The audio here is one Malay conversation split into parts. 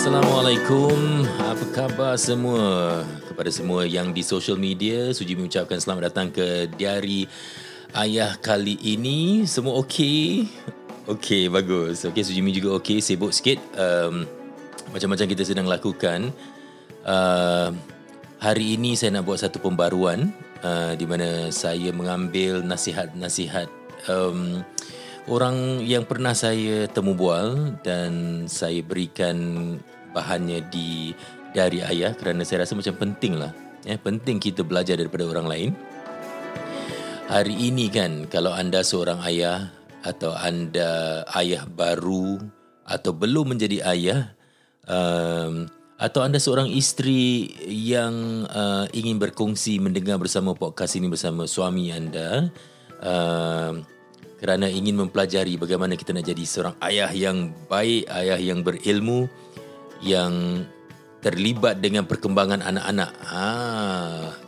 Assalamualaikum. Apa khabar semua? Kepada semua yang di social media, Suji mengucapkan selamat datang ke Diari Ayah kali ini. Semua okey? Okey, bagus. Okey, Suji juga okey. Sibuk sikit. Um, macam-macam kita sedang lakukan. Uh, hari ini saya nak buat satu pembaruan uh, di mana saya mengambil nasihat-nasihat um, orang yang pernah saya temu bual dan saya berikan bahannya di dari ayah kerana saya rasa macam penting lah. Ya, penting kita belajar daripada orang lain. Hari ini kan kalau anda seorang ayah atau anda ayah baru atau belum menjadi ayah um, atau anda seorang isteri yang uh, ingin berkongsi mendengar bersama podcast ini bersama suami anda uh, kerana ingin mempelajari bagaimana kita nak jadi seorang ayah yang baik, ayah yang berilmu yang terlibat dengan perkembangan anak-anak. Ha,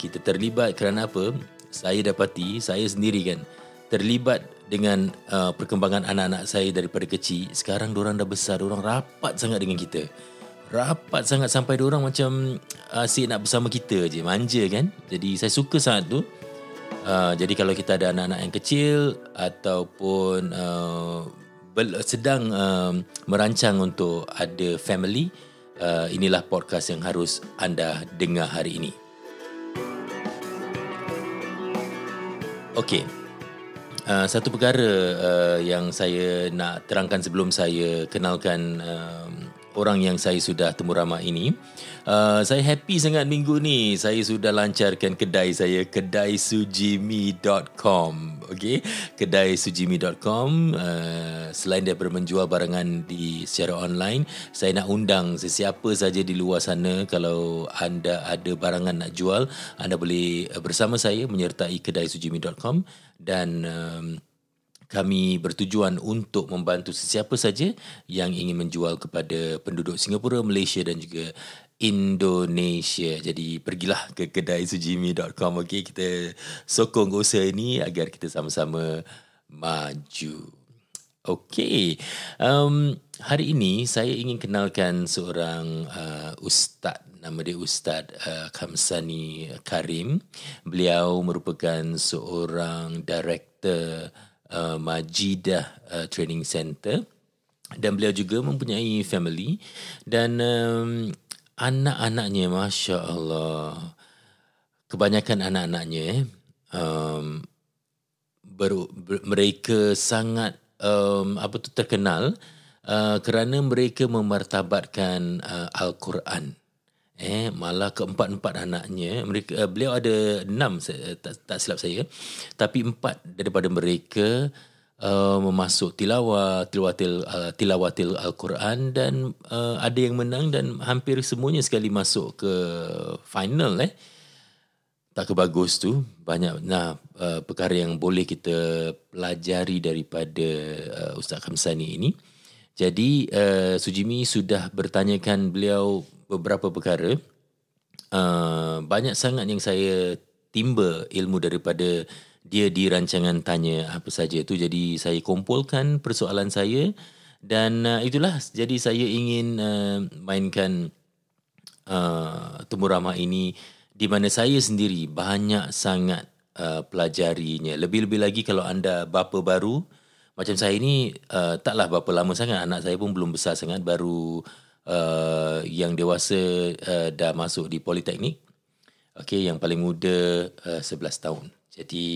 kita terlibat kerana apa? Saya dapati, saya sendiri kan, terlibat dengan uh, perkembangan anak-anak saya daripada kecil. Sekarang orang dah besar, orang rapat sangat dengan kita. Rapat sangat sampai orang macam asyik nak bersama kita je, manja kan. Jadi saya suka sangat tu. Uh, jadi kalau kita ada anak-anak yang kecil ataupun uh, sedang uh, merancang untuk ada family, uh, inilah podcast yang harus anda dengar hari ini. Okey. Uh, satu perkara uh, yang saya nak terangkan sebelum saya kenalkan uh, orang yang saya sudah temu ramah ini. Uh, saya happy sangat minggu ni. Saya sudah lancarkan kedai saya, kedaisujimi.com. Okay, kedaisujimi.com. Uh, selain daripada menjual barangan di secara online, saya nak undang sesiapa saja di luar sana kalau anda ada barangan nak jual, anda boleh bersama saya menyertai kedaisujimi.com dan um, kami bertujuan untuk membantu sesiapa saja yang ingin menjual kepada penduduk Singapura, Malaysia dan juga Indonesia. Jadi pergilah ke kedai sujimi.com okey kita sokong usaha ini agar kita sama-sama maju. Okey. Um, hari ini saya ingin kenalkan seorang uh, ustaz nama dia Ustaz uh, Kamsani Karim. Beliau merupakan seorang director uh, Majidah uh, Training Center. Dan beliau juga mempunyai family. Dan um, anak-anaknya masya Allah kebanyakan anak-anaknya eh, um, ber, ber, mereka sangat um, apa tu terkenal uh, kerana mereka memartabatkan uh, al-Quran eh malah keempat-empat anaknya mereka uh, beliau ada enam uh, tak, tak silap saya. Tapi empat daripada mereka uh, memasuk tilawah tilawatil uh, tilawatil al-Quran dan uh, ada yang menang dan hampir semuanya sekali masuk ke final eh. Tak kebagus tu banyak. Nah uh, perkara yang boleh kita pelajari daripada uh, Ustaz Khamsani ini. Jadi uh, Sujimi sudah bertanyakan beliau beberapa perkara. Uh, banyak sangat yang saya timba ilmu daripada dia di rancangan tanya apa saja tu. Jadi saya kumpulkan persoalan saya dan uh, itulah jadi saya ingin uh, mainkan uh, temu ramah ini di mana saya sendiri banyak sangat uh, pelajarinya. Lebih-lebih lagi kalau anda bapa baru macam saya ini uh, taklah berapa lama sangat anak saya pun belum besar sangat baru uh, yang dewasa uh, dah masuk di politeknik. Okey, yang paling muda uh, 11 tahun. Jadi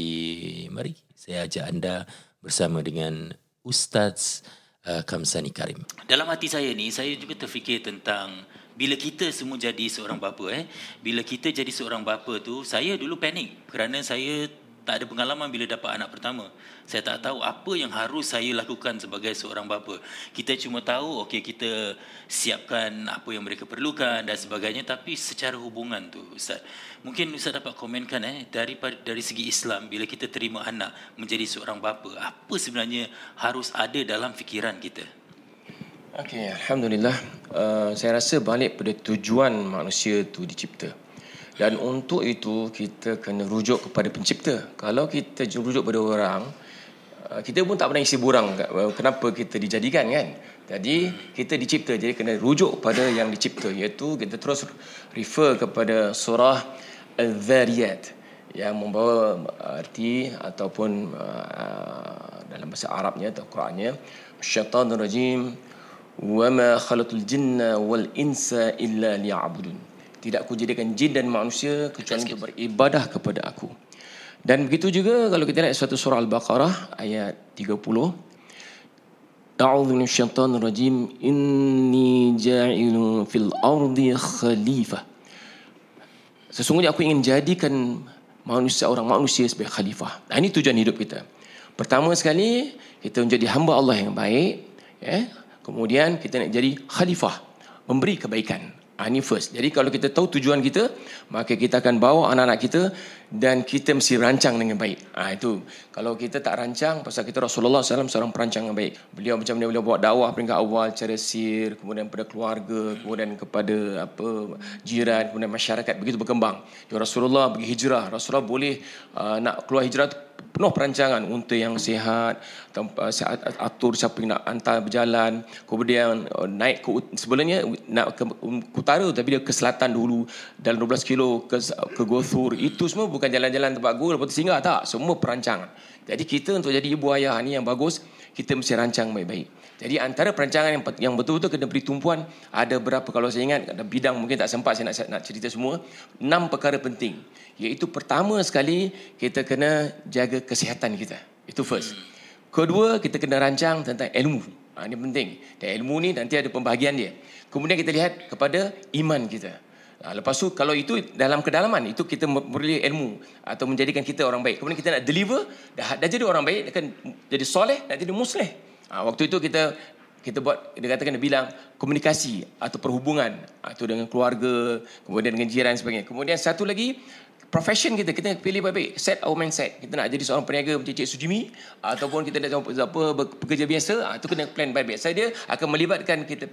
mari saya ajak anda bersama dengan Ustaz uh, Kamsani Karim. Dalam hati saya ni saya juga terfikir tentang bila kita semua jadi seorang bapa eh bila kita jadi seorang bapa tu saya dulu panik kerana saya tak ada pengalaman bila dapat anak pertama. Saya tak tahu apa yang harus saya lakukan sebagai seorang bapa. Kita cuma tahu okey kita siapkan apa yang mereka perlukan dan sebagainya tapi secara hubungan tu Ustaz. Mungkin Ustaz dapat komenkan eh dari dari segi Islam bila kita terima anak menjadi seorang bapa, apa sebenarnya harus ada dalam fikiran kita? Okey, alhamdulillah. Uh, saya rasa balik pada tujuan manusia tu dicipta. Dan untuk itu kita kena rujuk kepada pencipta. Kalau kita rujuk pada orang, uh, kita pun tak pernah isi burang uh, kenapa kita dijadikan kan. Jadi kita dicipta jadi kena rujuk pada yang dicipta iaitu kita terus refer kepada surah Al-Dhariyat yang membawa arti ataupun uh, dalam bahasa Arabnya atau Qurannya syaitanir rajim wa ma khalaqul jinna wal insa illa liya'budun tidak aku jadikan jin dan manusia kecuali untuk beribadah kepada aku dan begitu juga kalau kita lihat suatu surah Al-Baqarah ayat 30 A'udzu minasyaitonir rajim. Inni ja'ilun fil ardi khalifah. Sesungguhnya aku ingin jadikan manusia orang manusia sebagai khalifah. Nah, ini tujuan hidup kita. Pertama sekali kita menjadi hamba Allah yang baik, ya. Kemudian kita nak jadi khalifah, memberi kebaikan. Ha, ini first. Jadi kalau kita tahu tujuan kita, maka kita akan bawa anak-anak kita dan kita mesti rancang dengan baik. Ha, itu. Kalau kita tak rancang, pasal kita Rasulullah SAW seorang perancang yang baik. Beliau macam mana beliau buat dakwah peringkat awal, cara sir, kemudian kepada keluarga, kemudian kepada apa jiran, kemudian masyarakat. Begitu berkembang. Ya Rasulullah pergi hijrah. Rasulullah boleh uh, nak keluar hijrah penuh perancangan. Unta yang sihat tempat atur siapa yang nak hantar berjalan. Kemudian uh, naik ke sebenarnya nak ke utara tapi dia ke selatan dulu dalam 12 kilo ke ke Gothur itu semua bukan jalan-jalan tempat gol lepas tu singgah tak? Semua perancangan. Jadi kita untuk jadi ibu ayah ni yang bagus kita mesti rancang baik-baik. Jadi antara perancangan yang yang betul-betul kena beri tumpuan ada berapa kalau saya ingat ada bidang mungkin tak sempat saya nak nak cerita semua enam perkara penting. Iaitu pertama sekali kita kena jaga kesihatan kita. Itu first. Kedua kita kena rancang tentang ilmu. Ha, ini penting. Dan ilmu ni nanti ada pembahagian dia. Kemudian kita lihat kepada iman kita Ha, lepas tu kalau itu dalam kedalaman itu kita beri ilmu atau menjadikan kita orang baik. Kemudian kita nak deliver dah, dah jadi orang baik akan jadi soleh nak jadi musleh. Ha, waktu itu kita kita buat dia katakan dia bilang komunikasi atau perhubungan atau ha, dengan keluarga, kemudian dengan jiran sebagainya. Kemudian satu lagi profession kita kita pilih baik-baik. Set our mindset. Kita nak jadi seorang peniaga macam Cik Sujimi ataupun kita nak jadi apa bekerja biasa itu kena plan baik-baik. Saya dia akan melibatkan kita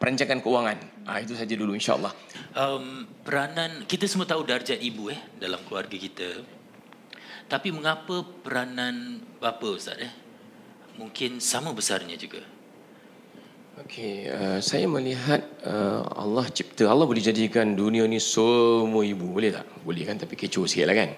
perancangan keuangan. Ha, itu saja dulu insyaallah. Um, peranan kita semua tahu darjat ibu eh dalam keluarga kita. Tapi mengapa peranan bapa ustaz eh? Mungkin sama besarnya juga. Okey, uh, saya melihat uh, Allah cipta Allah boleh jadikan dunia ni semua ibu boleh tak? Boleh kan tapi kecoh sikitlah kan.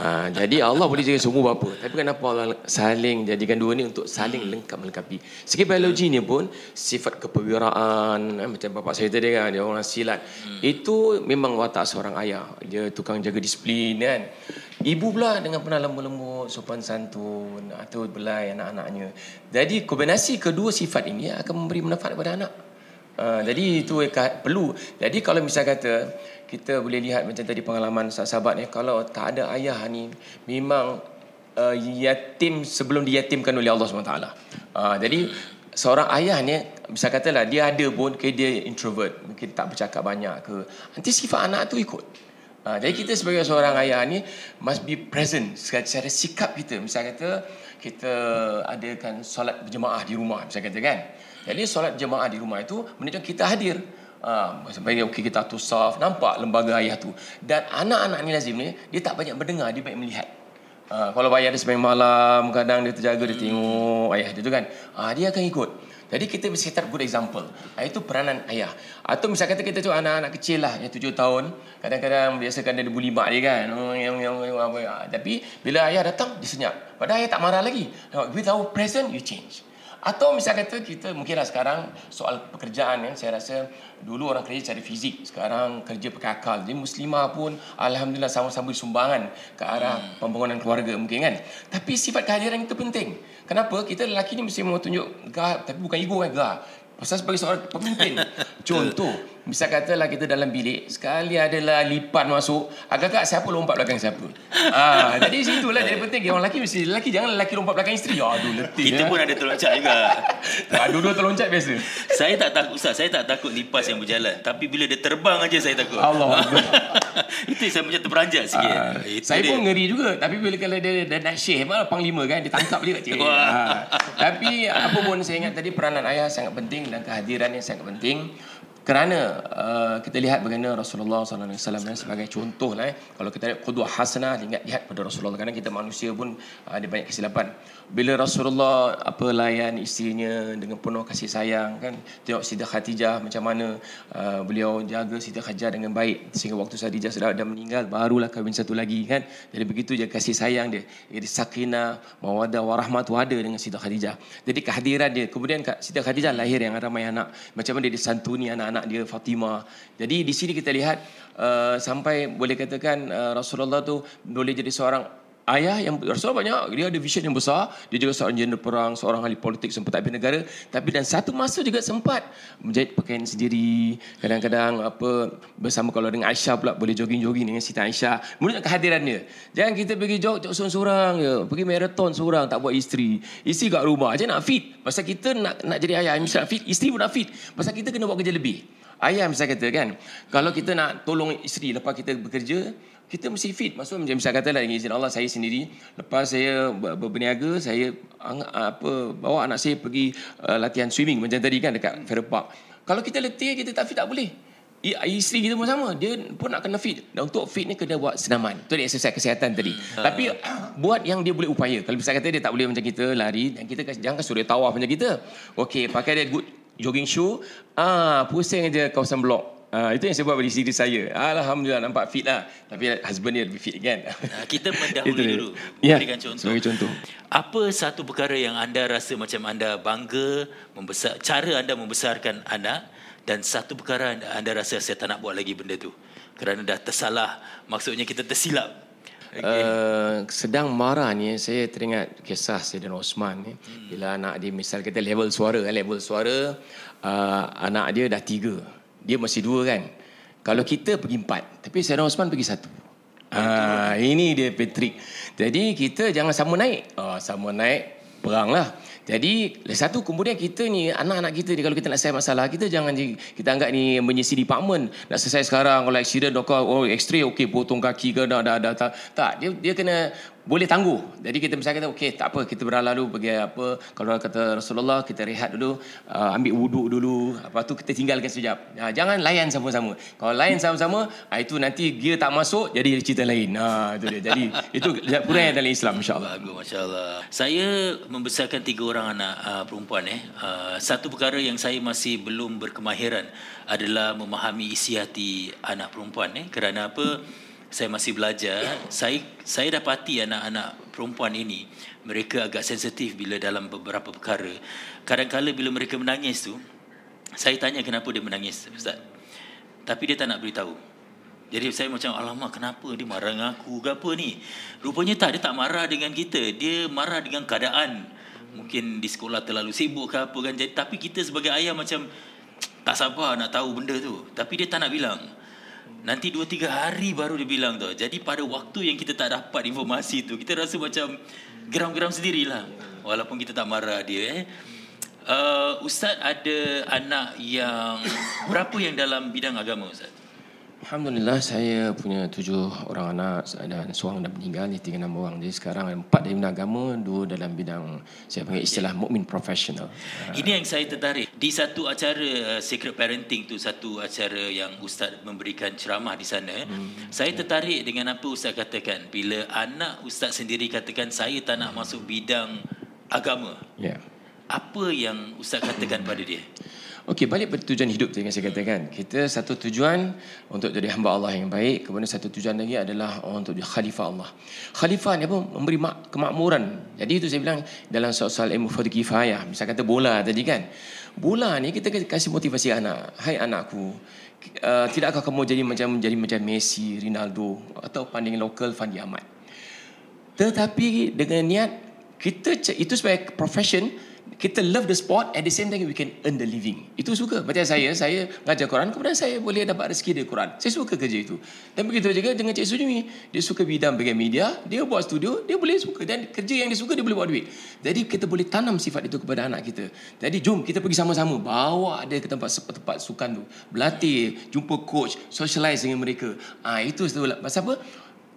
Uh, jadi Allah boleh jadi semua bapa. Tapi kenapa Allah saling jadikan dua ni untuk saling lengkap melengkapi. Segi biologi ni pun sifat kepewiraan eh, macam bapak saya tadi kan dia orang silat. Hmm. Itu memang watak seorang ayah. Dia tukang jaga disiplin kan. Ibu pula dengan pernah lembut-lembut, sopan santun, atau belai anak-anaknya. Jadi kombinasi kedua sifat ini akan memberi manfaat kepada anak. Uh, jadi itu perlu. Jadi kalau misalnya kata kita boleh lihat macam tadi pengalaman sahabat ni kalau tak ada ayah ni memang uh, yatim sebelum diyatimkan oleh Allah SWT. Uh, jadi seorang ayah ni bisa katalah dia ada pun ke dia introvert, mungkin tak bercakap banyak ke. Nanti sifat anak tu ikut. Ha, jadi kita sebagai seorang ayah ni must be present secara sikap kita. Misalnya kata kita adakan solat berjemaah di rumah misalnya kata kan. Jadi solat berjemaah di rumah itu menunjukkan kita hadir. Ha, sampai okey kita atur saf nampak lembaga ayah tu. Dan anak-anak ni lazim ni dia tak banyak mendengar dia banyak melihat. Ha, kalau ayah dia sembahyang malam kadang dia terjaga dia tengok ayah dia tu kan. Ha, dia akan ikut. Jadi kita mesti set good example. Ah, itu peranan ayah. Atau misal kata kita tu anak-anak kecil lah yang tujuh tahun. Kadang-kadang biasa kan dia bully mak dia kan. Oh, yang, yang, yang, apa, ya. Tapi bila ayah datang, dia senyap. Padahal ayah tak marah lagi. With our present, you change. Atau misal kata kita mungkinlah sekarang soal pekerjaan ya, saya rasa dulu orang kerja cari fizik, sekarang kerja pakai akal. Jadi muslimah pun alhamdulillah sama-sama sumbangan ke arah hmm. pembangunan keluarga mungkin kan. Tapi sifat kehadiran itu penting. Kenapa? Kita lelaki ni mesti mau tunjuk gah, tapi bukan ego kan gah. Pasal sebagai seorang pemimpin. Contoh, Misal katalah kita dalam bilik Sekali adalah lipat masuk Agak-agak siapa lompat belakang siapa? Ah, Jadi situlah jadi penting. Orang lelaki mesti lelaki Jangan lelaki lompat belakang isteri. Aduh letih Kita ya. pun ada terloncat juga. Dua-dua terloncat biasa. Saya tak takut Ustaz Saya tak takut lipas yang berjalan. Tapi bila dia terbang aja saya takut. Allah Itu saya macam terperanjat sikit. Ah, Saya dia. pun ngeri juga. Tapi bila kalau dia, dia, nak share Malah panglima kan Dia tangkap dia kat ah. Tapi apa pun saya ingat tadi Peranan ayah sangat penting Dan kehadiran yang sangat penting kerana uh, kita lihat bagaimana Rasulullah SAW eh, sebagai contoh lah eh. Kalau kita lihat qudwah hasanah ingat lihat pada Rasulullah kerana kita manusia pun uh, ada banyak kesilapan. Bila Rasulullah apa layan isterinya dengan penuh kasih sayang kan tengok Siti Khadijah macam mana uh, beliau jaga Siti Khadijah dengan baik sehingga waktu Khadijah sudah dah meninggal barulah kahwin satu lagi kan. Jadi begitu je kasih sayang dia. Jadi sakinah, mawaddah warahmat ada dengan Siti Khadijah. Jadi kehadiran dia kemudian Siti Khadijah lahir yang ramai anak macam mana dia disantuni anak dia Fatimah. Jadi di sini kita lihat uh, sampai boleh katakan uh, Rasulullah tu boleh jadi seorang ayah yang Rasulullah banyak dia ada vision yang besar. Dia juga seorang jeneral perang seorang ahli politik sempat tak negara. Tapi dan satu masa juga sempat menjahit pakaian sendiri. Kadang-kadang apa bersama kalau dengan Aisyah pula boleh jogging-jogging dengan Siti Aisyah. Menunjukkan kehadiran dia. Jangan kita pergi jog jog seorang-seorang ya pergi marathon seorang tak buat isteri. Isteri kat rumah aja nak fit. Pasal kita nak nak jadi ayah mesti nak fit isteri pun nak fit. Pasal kita kena buat kerja lebih. Ayah misalnya kata kan kalau kita nak tolong isteri lepas kita bekerja kita mesti fit. Maksud macam misal kata lah dengan izin Allah saya sendiri lepas saya berniaga saya apa bawa anak saya pergi uh, latihan swimming macam tadi kan dekat Farrer Park. Kalau kita letih kita tak fit tak boleh. Isteri kita pun sama. Dia pun nak kena fit. Dan untuk fit ni kena buat senaman. Tu dia exercise kesihatan tadi. Hmm. tapi buat yang dia boleh upaya. Kalau misal kata dia tak boleh macam kita lari dan kita jangan suruh tawaf macam kita. Okey pakai dia good jogging shoe. Ah pusing aja kawasan blok Uh, itu yang saya buat bagi diri saya. Alhamdulillah nampak fit lah. Tapi husband dia lebih fit kan. Uh, kita mendahului dulu. Ya, berikan contoh. Sebagai contoh. Apa satu perkara yang anda rasa macam anda bangga membesar cara anda membesarkan anak dan satu perkara anda, anda rasa saya tak nak buat lagi benda tu kerana dah tersalah. Maksudnya kita tersilap. Okay. Uh, sedang marah ni saya teringat kisah Sayyidina Osman ni hmm. bila anak dia misal kita level suara kan level suara uh, anak dia dah tiga dia masih dua kan kalau kita pergi empat tapi Sayyidina Osman pergi satu Ah, ini dia Patrick. Jadi kita jangan sama naik. Oh, sama naik perang lah. Jadi satu kemudian kita ni anak-anak kita ni kalau kita nak selesai masalah kita jangan kita anggap ni menyisi department nak selesai sekarang kalau accident oh x-ray okey potong kaki ke dah dah dah tak, tak dia dia kena boleh tangguh. Jadi kita misalnya kata okey tak apa kita berlalu dulu pergi apa kalau kata Rasulullah kita rehat dulu uh, ambil wuduk dulu lepas tu kita tinggalkan sekejap. Ha, jangan layan sama-sama. Kalau layan sama-sama ha, itu nanti gear tak masuk jadi cerita lain. Ha itu dia. Jadi itu kurang dalam Islam insya-Allah. Bagus masya-Allah. Saya membesarkan tiga orang anak uh, perempuan eh. Uh, satu perkara yang saya masih belum berkemahiran adalah memahami isi hati anak perempuan eh kerana apa? Saya masih belajar. Saya saya dapati anak-anak perempuan ini mereka agak sensitif bila dalam beberapa perkara. Kadang-kala bila mereka menangis tu saya tanya kenapa dia menangis ustaz. Tapi dia tak nak beritahu. Jadi saya macam alamak kenapa dia marah dengan aku ke apa ni? Rupanya tak dia tak marah dengan kita. Dia marah dengan keadaan. Mungkin di sekolah terlalu sibuk ke apa kan. Jadi tapi kita sebagai ayah macam tak sabar nak tahu benda tu. Tapi dia tak nak bilang Nanti 2 3 hari baru dia bilang tu. Jadi pada waktu yang kita tak dapat informasi tu, kita rasa macam geram-geram sendirilah. Walaupun kita tak marah dia eh. Uh, Ustaz ada anak yang berapa yang dalam bidang agama Ustaz? Alhamdulillah saya punya tujuh orang anak dan seorang dah meninggal ni tinggal enam orang jadi sekarang empat dalam bidang agama dua dalam bidang saya panggil istilah mukmin profesional. Ini yang saya tertarik di satu acara uh, secret parenting tu satu acara yang ustaz memberikan ceramah di sana. Hmm. Saya tertarik dengan apa ustaz katakan bila anak ustaz sendiri katakan saya tak nak masuk bidang agama. Ya. Yeah. Apa yang ustaz katakan pada dia? Okey, balik pada tujuan hidup yang saya katakan. Kita satu tujuan untuk jadi hamba Allah yang baik. Kemudian satu tujuan lagi adalah untuk jadi khalifah Allah. Khalifah ni apa? Memberi mak- kemakmuran. Jadi itu saya bilang dalam soal ilmu fardhu kifayah. Misal kata bola tadi kan. Bola ni kita kasih motivasi anak. Hai anakku, uh, tidakkah kamu jadi macam jadi macam Messi, Ronaldo atau panding lokal Fandi Ahmad? Tetapi dengan niat kita itu sebagai profession kita love the sport at the same time we can earn the living. Itu suka. Macam saya, saya ngajar Quran kemudian saya boleh dapat rezeki dari Quran. Saya suka kerja itu. Dan begitu juga dengan Cik Sujumi. Dia suka bidang bagian media, dia buat studio, dia boleh suka dan kerja yang dia suka dia boleh buat duit. Jadi kita boleh tanam sifat itu kepada anak kita. Jadi jom kita pergi sama-sama bawa dia ke tempat tempat sukan tu. Berlatih, jumpa coach, socialize dengan mereka. Ah ha, itu sebab apa?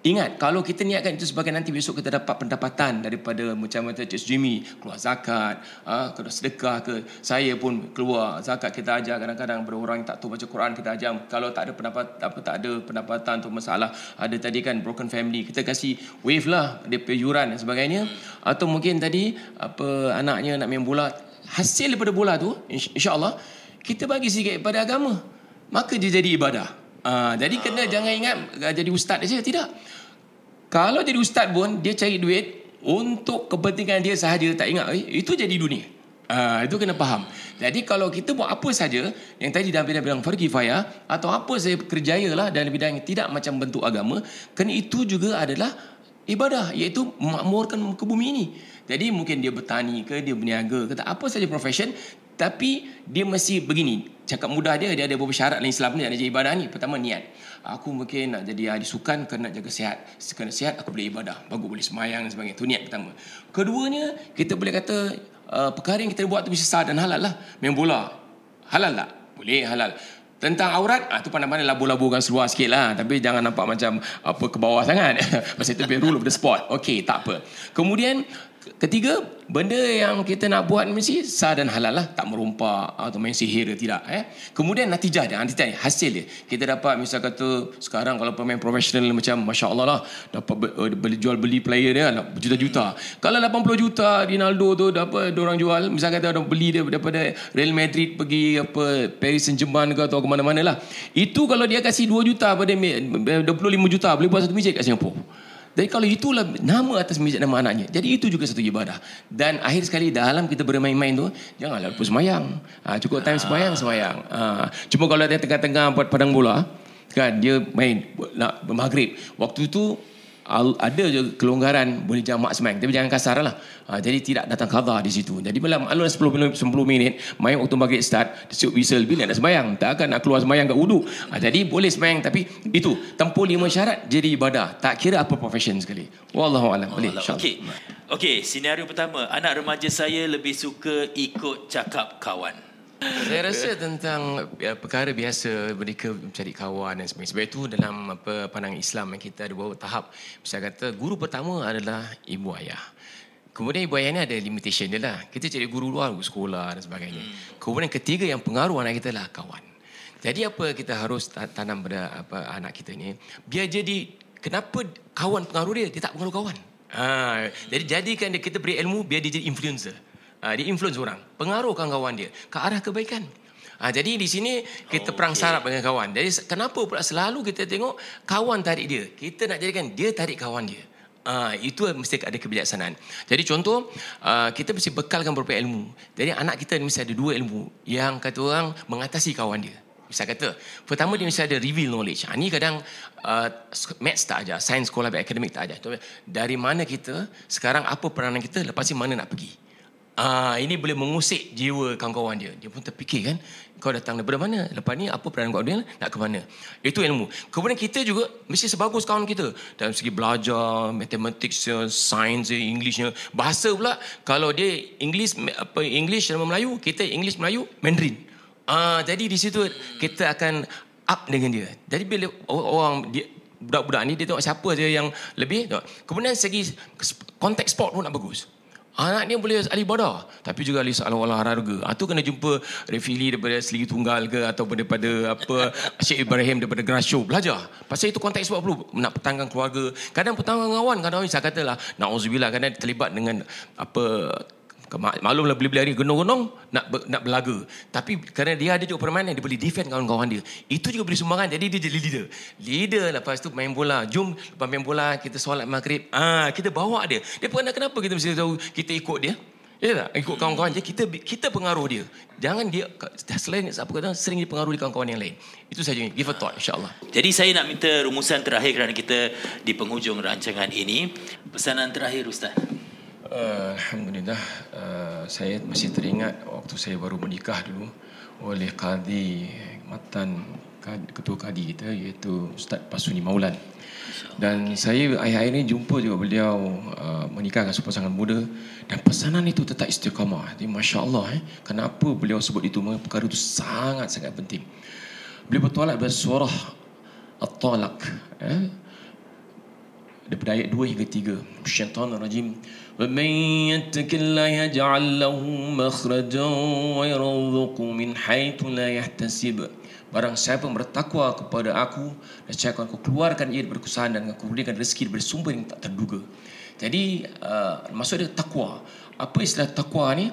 Ingat, kalau kita niatkan itu sebagai nanti besok kita dapat pendapatan daripada macam kata Cik Jimmy, keluar zakat, ha, sedekah ke, saya pun keluar zakat kita ajar kadang-kadang berorang yang tak tahu baca Quran kita ajar. Kalau tak ada pendapat apa tak ada pendapatan untuk masalah, ada tadi kan broken family, kita kasih wave lah dia yuran dan sebagainya. Atau mungkin tadi apa anaknya nak main bola, hasil daripada bola tu insya-Allah kita bagi sikit pada agama. Maka dia jadi ibadah. Uh, jadi kena jangan ingat uh, jadi ustaz saja tidak. Kalau jadi ustaz pun dia cari duit untuk kepentingan dia sahaja tak ingat eh, itu jadi dunia. Uh, itu kena faham. Jadi kalau kita buat apa saja yang tadi dalam bidang-bidang faya atau apa saya kerjaya lah dalam bidang yang tidak macam bentuk agama, kena itu juga adalah ibadah iaitu memakmurkan ke bumi ini. Jadi mungkin dia bertani ke dia berniaga ke tak apa saja profession tapi dia mesti begini cakap mudah dia dia ada beberapa syarat dalam Islam ni nak jadi ibadah ni. Pertama niat. Aku mungkin nak jadi ahli sukan nak jaga sihat. Kerana sihat aku boleh ibadah. Bagus boleh semayang dan sebagainya. Itu niat pertama. Keduanya kita boleh kata uh, perkara yang kita buat tu mesti sah dan halal lah. Main bola. Halal tak? Boleh halal. Tentang aurat ah tu pandai-pandai labu-labukan seluar sikit lah. Tapi jangan nampak macam apa ke bawah sangat. Pasal itu rule of the sport. Okey tak apa. Kemudian Ketiga, benda yang kita nak buat mesti sah dan halal lah. Tak merompak atau main sihir ke tidak. Eh? Kemudian natijah dia, natijah dia, hasil dia. Kita dapat misal kata sekarang kalau pemain profesional macam Masya Allah lah. Dapat uh, beli, jual beli player dia lah, berjuta-juta. Kalau 80 juta Ronaldo tu dapat orang jual. Misal kata orang beli dia daripada Real Madrid pergi apa Paris Saint-Germain ke atau ke mana-mana lah. Itu kalau dia kasih 2 juta pada 25 juta boleh buat satu masjid kat Singapura. Jadi kalau itulah nama atas masjid nama anaknya. Jadi itu juga satu ibadah. Dan akhir sekali dalam kita bermain-main tu, janganlah lupa semayang. Ha, cukup time semayang, semayang. Ha, cuma kalau dia tengah-tengah buat padang bola, kan dia main nak maghrib. Waktu itu ada je kelonggaran boleh jamak semayang tapi jangan kasar lah. Ha, jadi tidak datang qadha di situ. Jadi malam alun 10 minit 10 minit main waktu maghrib start siup whistle bila nak semayang tak akan nak keluar semayang kat wudu. Ha, jadi boleh semayang tapi itu tempuh lima syarat jadi ibadah. Tak kira apa profession sekali. Wallahu alam boleh okey. Okey senario pertama. Anak remaja saya lebih suka ikut cakap kawan saya rasa tentang ya, perkara biasa mereka mencari kawan dan sebagainya. Sebab itu dalam apa pandangan Islam yang kita ada beberapa tahap. Bisa kata guru pertama adalah ibu ayah. Kemudian ibu ayah ni ada limitation dia lah. Kita cari guru luar, guru sekolah dan sebagainya. Hmm. Kemudian ketiga yang pengaruh anak kita lah kawan. Jadi apa kita harus tanam pada apa anak kita ni? Biar jadi kenapa kawan pengaruh dia? Dia tak pengaruh kawan. Ha, jadi jadikan dia kita beri ilmu biar dia jadi influencer. Ha, dia influence orang. Pengaruhkan kawan dia ke arah kebaikan. Ha, jadi di sini kita oh, perang okay. sarap dengan kawan. Jadi kenapa pula selalu kita tengok kawan tarik dia. Kita nak jadikan dia tarik kawan dia. Ha, itu mesti ada kebijaksanaan. Jadi contoh, uh, kita mesti bekalkan beberapa ilmu. Jadi anak kita mesti ada dua ilmu yang kata orang mengatasi kawan dia. Bisa kata, pertama dia mesti ada reveal knowledge. Ha, ini kadang uh, maths tak ajar, sains sekolah akademik tak ajar. Dari mana kita, sekarang apa peranan kita, lepas ni mana nak pergi. Ah, ini boleh mengusik jiwa kawan-kawan dia. Dia pun terfikir kan, kau datang daripada mana? Lepas ni apa peranan kau dia? Nak ke mana? Itu ilmu. Kemudian kita juga mesti sebagus kawan kita dalam segi belajar, matematik, sains, Englishnya, bahasa pula. Kalau dia English apa English dalam Melayu, kita English Melayu Mandarin. Ah, jadi di situ kita akan up dengan dia. Jadi bila orang dia budak-budak ni dia tengok siapa je yang lebih tengok. Kemudian segi konteks sport pun nak bagus. Anak dia boleh ahli ibadah Tapi juga ahli salam Allah harga Itu kena jumpa Refili daripada Seligi Tunggal ke Ataupun daripada apa Syekh Ibrahim daripada Grasho Belajar. Pasal itu konteks sebab perlu Nak petangkan keluarga. Kadang petangkan kawan Kadang saya katalah Na'udzubillah Kadang terlibat dengan Apa Maklumlah beli-beli hari genong-genong nak nak berlaga. Tapi kerana dia ada juga permainan dia boleh defend kawan-kawan dia. Itu juga beri sumbangan jadi dia jadi leader. Leader lepas tu main bola. Jom lepas main bola kita solat maghrib. Ah kita bawa dia. Dia pun kenapa kita mesti tahu kita ikut dia? Ya tak? Ikut kawan-kawan dia kita kita pengaruh dia. Jangan dia selain apa kata sering dipengaruhi kawan-kawan yang lain. Itu saja give a thought insya-Allah. Jadi saya nak minta rumusan terakhir kerana kita di penghujung rancangan ini. Pesanan terakhir ustaz. Uh, Alhamdulillah uh, Saya masih teringat Waktu saya baru menikah dulu Oleh Qadi Matan Ketua Qadi kita Iaitu Ustaz Pasuni Maulan. Dan saya akhir-akhir ini Jumpa juga beliau uh, Menikahkan sepasangan muda Dan pesanan itu tetap istiqamah. Jadi Masya Allah eh, Kenapa beliau sebut itu? Perkara itu sangat-sangat penting. Beliau bertualak surah At-Talak eh, daripada ayat 2 hingga 3 syaitan rajim wa man yattakilla yaj'al lahu makhrajan wa yarzuqu min haythu la yahtasib. Barang siapa bertakwa kepada aku dan saya akan keluarkan ia daripada kesusahan dan aku berikan rezeki daripada sumber yang tak terduga. Jadi uh, maksud dia takwa. Apa istilah takwa ni?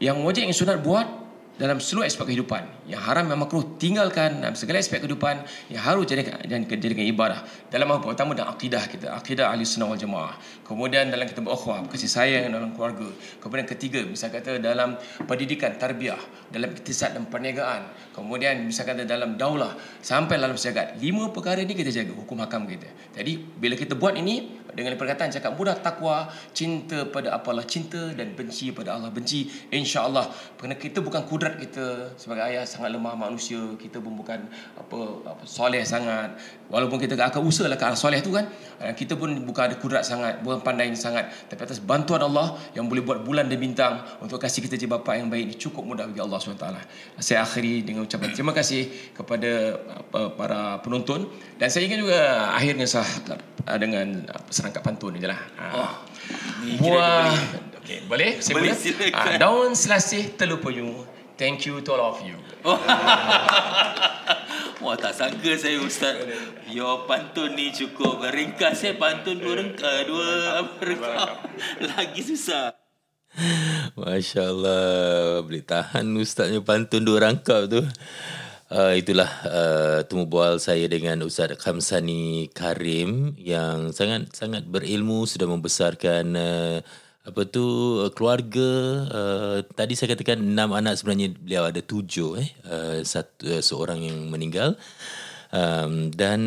Yang wajib yang sunat buat dalam seluruh aspek kehidupan. Yang haram yang makruh tinggalkan dalam segala aspek kehidupan yang harus jadikan, jadikan ibadah. Dalam apa? Pertama dalam akidah kita. Akidah ahli sunnah wal jamaah. Kemudian dalam kita berukhwah. Kasih sayang dalam keluarga. Kemudian ketiga, bisa kata dalam pendidikan, tarbiyah. Dalam iktisad dan perniagaan. Kemudian bisa kata dalam daulah. Sampai dalam sejagat. Lima perkara ini kita jaga. Hukum hakam kita. Jadi bila kita buat ini, dengan perkataan cakap mudah takwa cinta pada apa Allah? Cinta dan benci pada Allah. Benci insyaallah. Kerana kita bukan kudrat kita. Sebagai ayah sangat lemah manusia. Kita pun bukan apa, apa soleh sangat. Walaupun kita akan usahalah ke arah soleh tu kan. Eh, kita pun bukan ada kudrat sangat bukan pandai sangat. Tapi atas bantuan Allah yang boleh buat bulan dan bintang untuk kasih kita jadi bapa yang baik ini cukup mudah bagi Allah SWT. Saya akhiri dengan ucapan terima kasih kepada apa, para penonton. Dan saya ingin juga akhirnya sah dengan serangkap pantun je lah. Ha. Oh, Buah. Okay, boleh? Saya boleh, boleh? Ha, daun selasih telupuyung. Thank you to all of you. Wah tak sangka saya Ustaz Your pantun ni cukup ringkas eh Pantun dua rengka Dua apa rengkap Lagi susah Masya Allah Boleh tahan Ustaznya pantun dua rangkap tu Uh, itulah uh, temu bual saya dengan Ustaz Khamsani Karim yang sangat sangat berilmu sudah membesarkan uh, apa tu uh, keluarga. Uh, tadi saya katakan enam anak sebenarnya beliau ada tujuh eh. Uh, satu uh, seorang yang meninggal Um, dan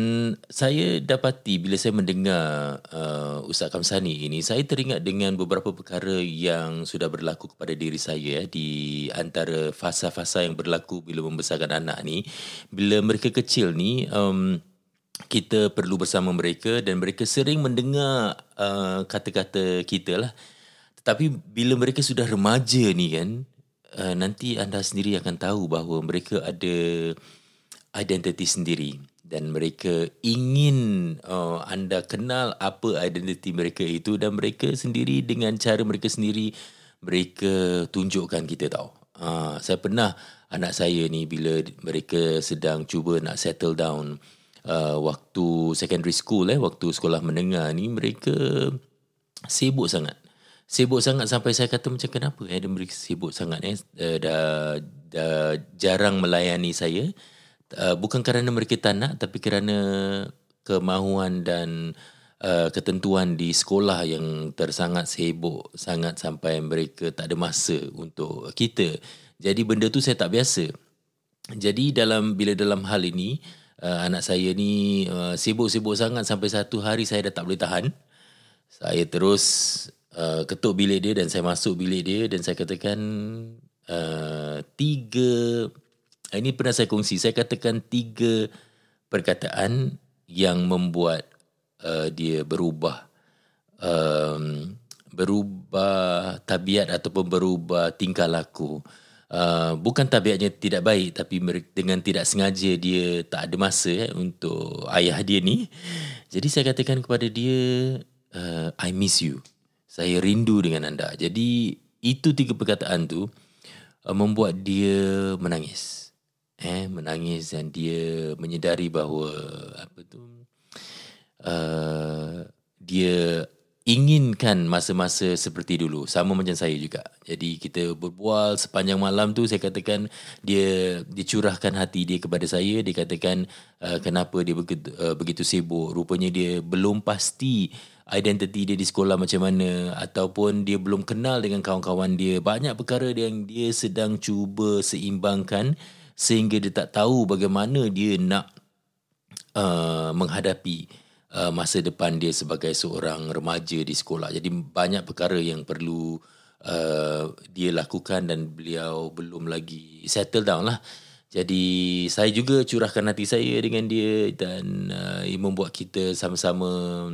saya dapati bila saya mendengar uh, Ustaz Kamsani ini, saya teringat dengan beberapa perkara yang sudah berlaku kepada diri saya eh, di antara fasa-fasa yang berlaku bila membesarkan anak ni. Bila mereka kecil ni, um, kita perlu bersama mereka dan mereka sering mendengar uh, kata-kata kita lah. Tetapi bila mereka sudah remaja ni kan, uh, nanti anda sendiri akan tahu bahawa mereka ada identiti sendiri dan mereka ingin uh, anda kenal apa identiti mereka itu dan mereka sendiri dengan cara mereka sendiri mereka tunjukkan kita tahu. Uh, saya pernah anak saya ni bila mereka sedang cuba nak settle down uh, waktu secondary school eh waktu sekolah menengah ni mereka sibuk sangat. Sibuk sangat sampai saya kata macam kenapa eh mereka sibuk sangat eh uh, dah, dah jarang melayani saya uh, bukan kerana mereka tak nak tapi kerana kemahuan dan uh, ketentuan di sekolah yang tersangat sibuk sangat sampai mereka tak ada masa untuk kita. Jadi benda tu saya tak biasa. Jadi dalam bila dalam hal ini uh, anak saya ni uh, sibuk-sibuk sangat sampai satu hari saya dah tak boleh tahan. Saya terus uh, ketuk bilik dia dan saya masuk bilik dia dan saya katakan uh, tiga ini pernah saya kongsi. Saya katakan tiga perkataan yang membuat uh, dia berubah. Um, berubah tabiat ataupun berubah tingkah laku. Uh, bukan tabiatnya tidak baik tapi dengan tidak sengaja dia tak ada masa eh, untuk ayah dia ni. Jadi saya katakan kepada dia, uh, I miss you. Saya rindu dengan anda. Jadi itu tiga perkataan tu uh, membuat dia menangis eh menangis dan dia menyedari bahawa apa tu uh, dia inginkan masa-masa seperti dulu. Sama macam saya juga. Jadi kita berbual sepanjang malam tu saya katakan dia dicurahkan hati dia kepada saya. Dia katakan uh, kenapa dia begitu, uh, begitu sibuk. Rupanya dia belum pasti identiti dia di sekolah macam mana. Ataupun dia belum kenal dengan kawan-kawan dia. Banyak perkara yang dia sedang cuba seimbangkan sehingga dia tak tahu bagaimana dia nak uh, menghadapi uh, masa depan dia sebagai seorang remaja di sekolah. Jadi banyak perkara yang perlu uh, dia lakukan dan beliau belum lagi settle down lah. Jadi saya juga curahkan hati saya dengan dia dan uh, ia membuat kita sama-sama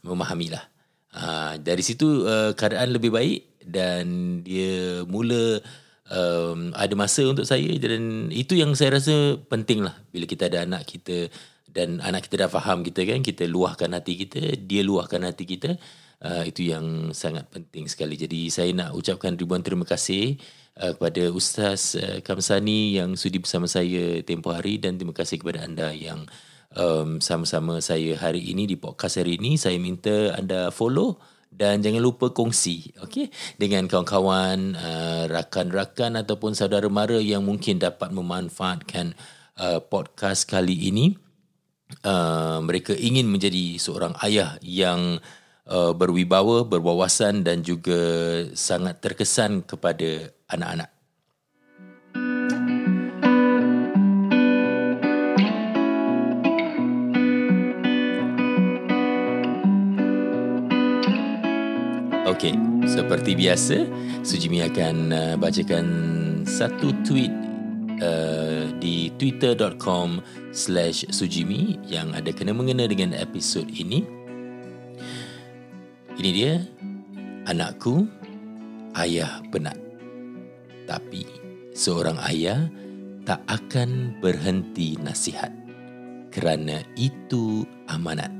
memahami lah. Uh, dari situ uh, keadaan lebih baik dan dia mula um, ada masa untuk saya dan itu yang saya rasa penting lah. Bila kita ada anak kita dan anak kita dah faham kita kan kita luahkan hati kita dia luahkan hati kita uh, itu yang sangat penting sekali. Jadi saya nak ucapkan ribuan terima kasih uh, kepada Ustaz uh, Kamsani yang sudi bersama saya tempoh hari dan terima kasih kepada anda yang um, sama-sama saya hari ini di podcast hari ini. Saya minta anda follow dan jangan lupa kongsi okey dengan kawan-kawan uh, rakan-rakan ataupun saudara mara yang mungkin dapat memanfaatkan uh, podcast kali ini. Uh, mereka ingin menjadi seorang ayah yang uh, berwibawa berwawasan dan juga sangat terkesan kepada anak-anak Okey, seperti biasa, Sujimi akan uh, bacakan satu tweet uh, di twitter.com slash sujimi yang ada kena-mengena dengan episod ini. Ini dia, anakku, ayah penat. Tapi, seorang ayah tak akan berhenti nasihat kerana itu amanat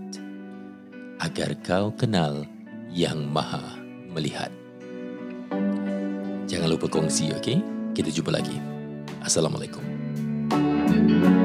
agar kau kenal yang maha melihat. Jangan lupa kongsi, okey? Kita jumpa lagi. Assalamualaikum. thank you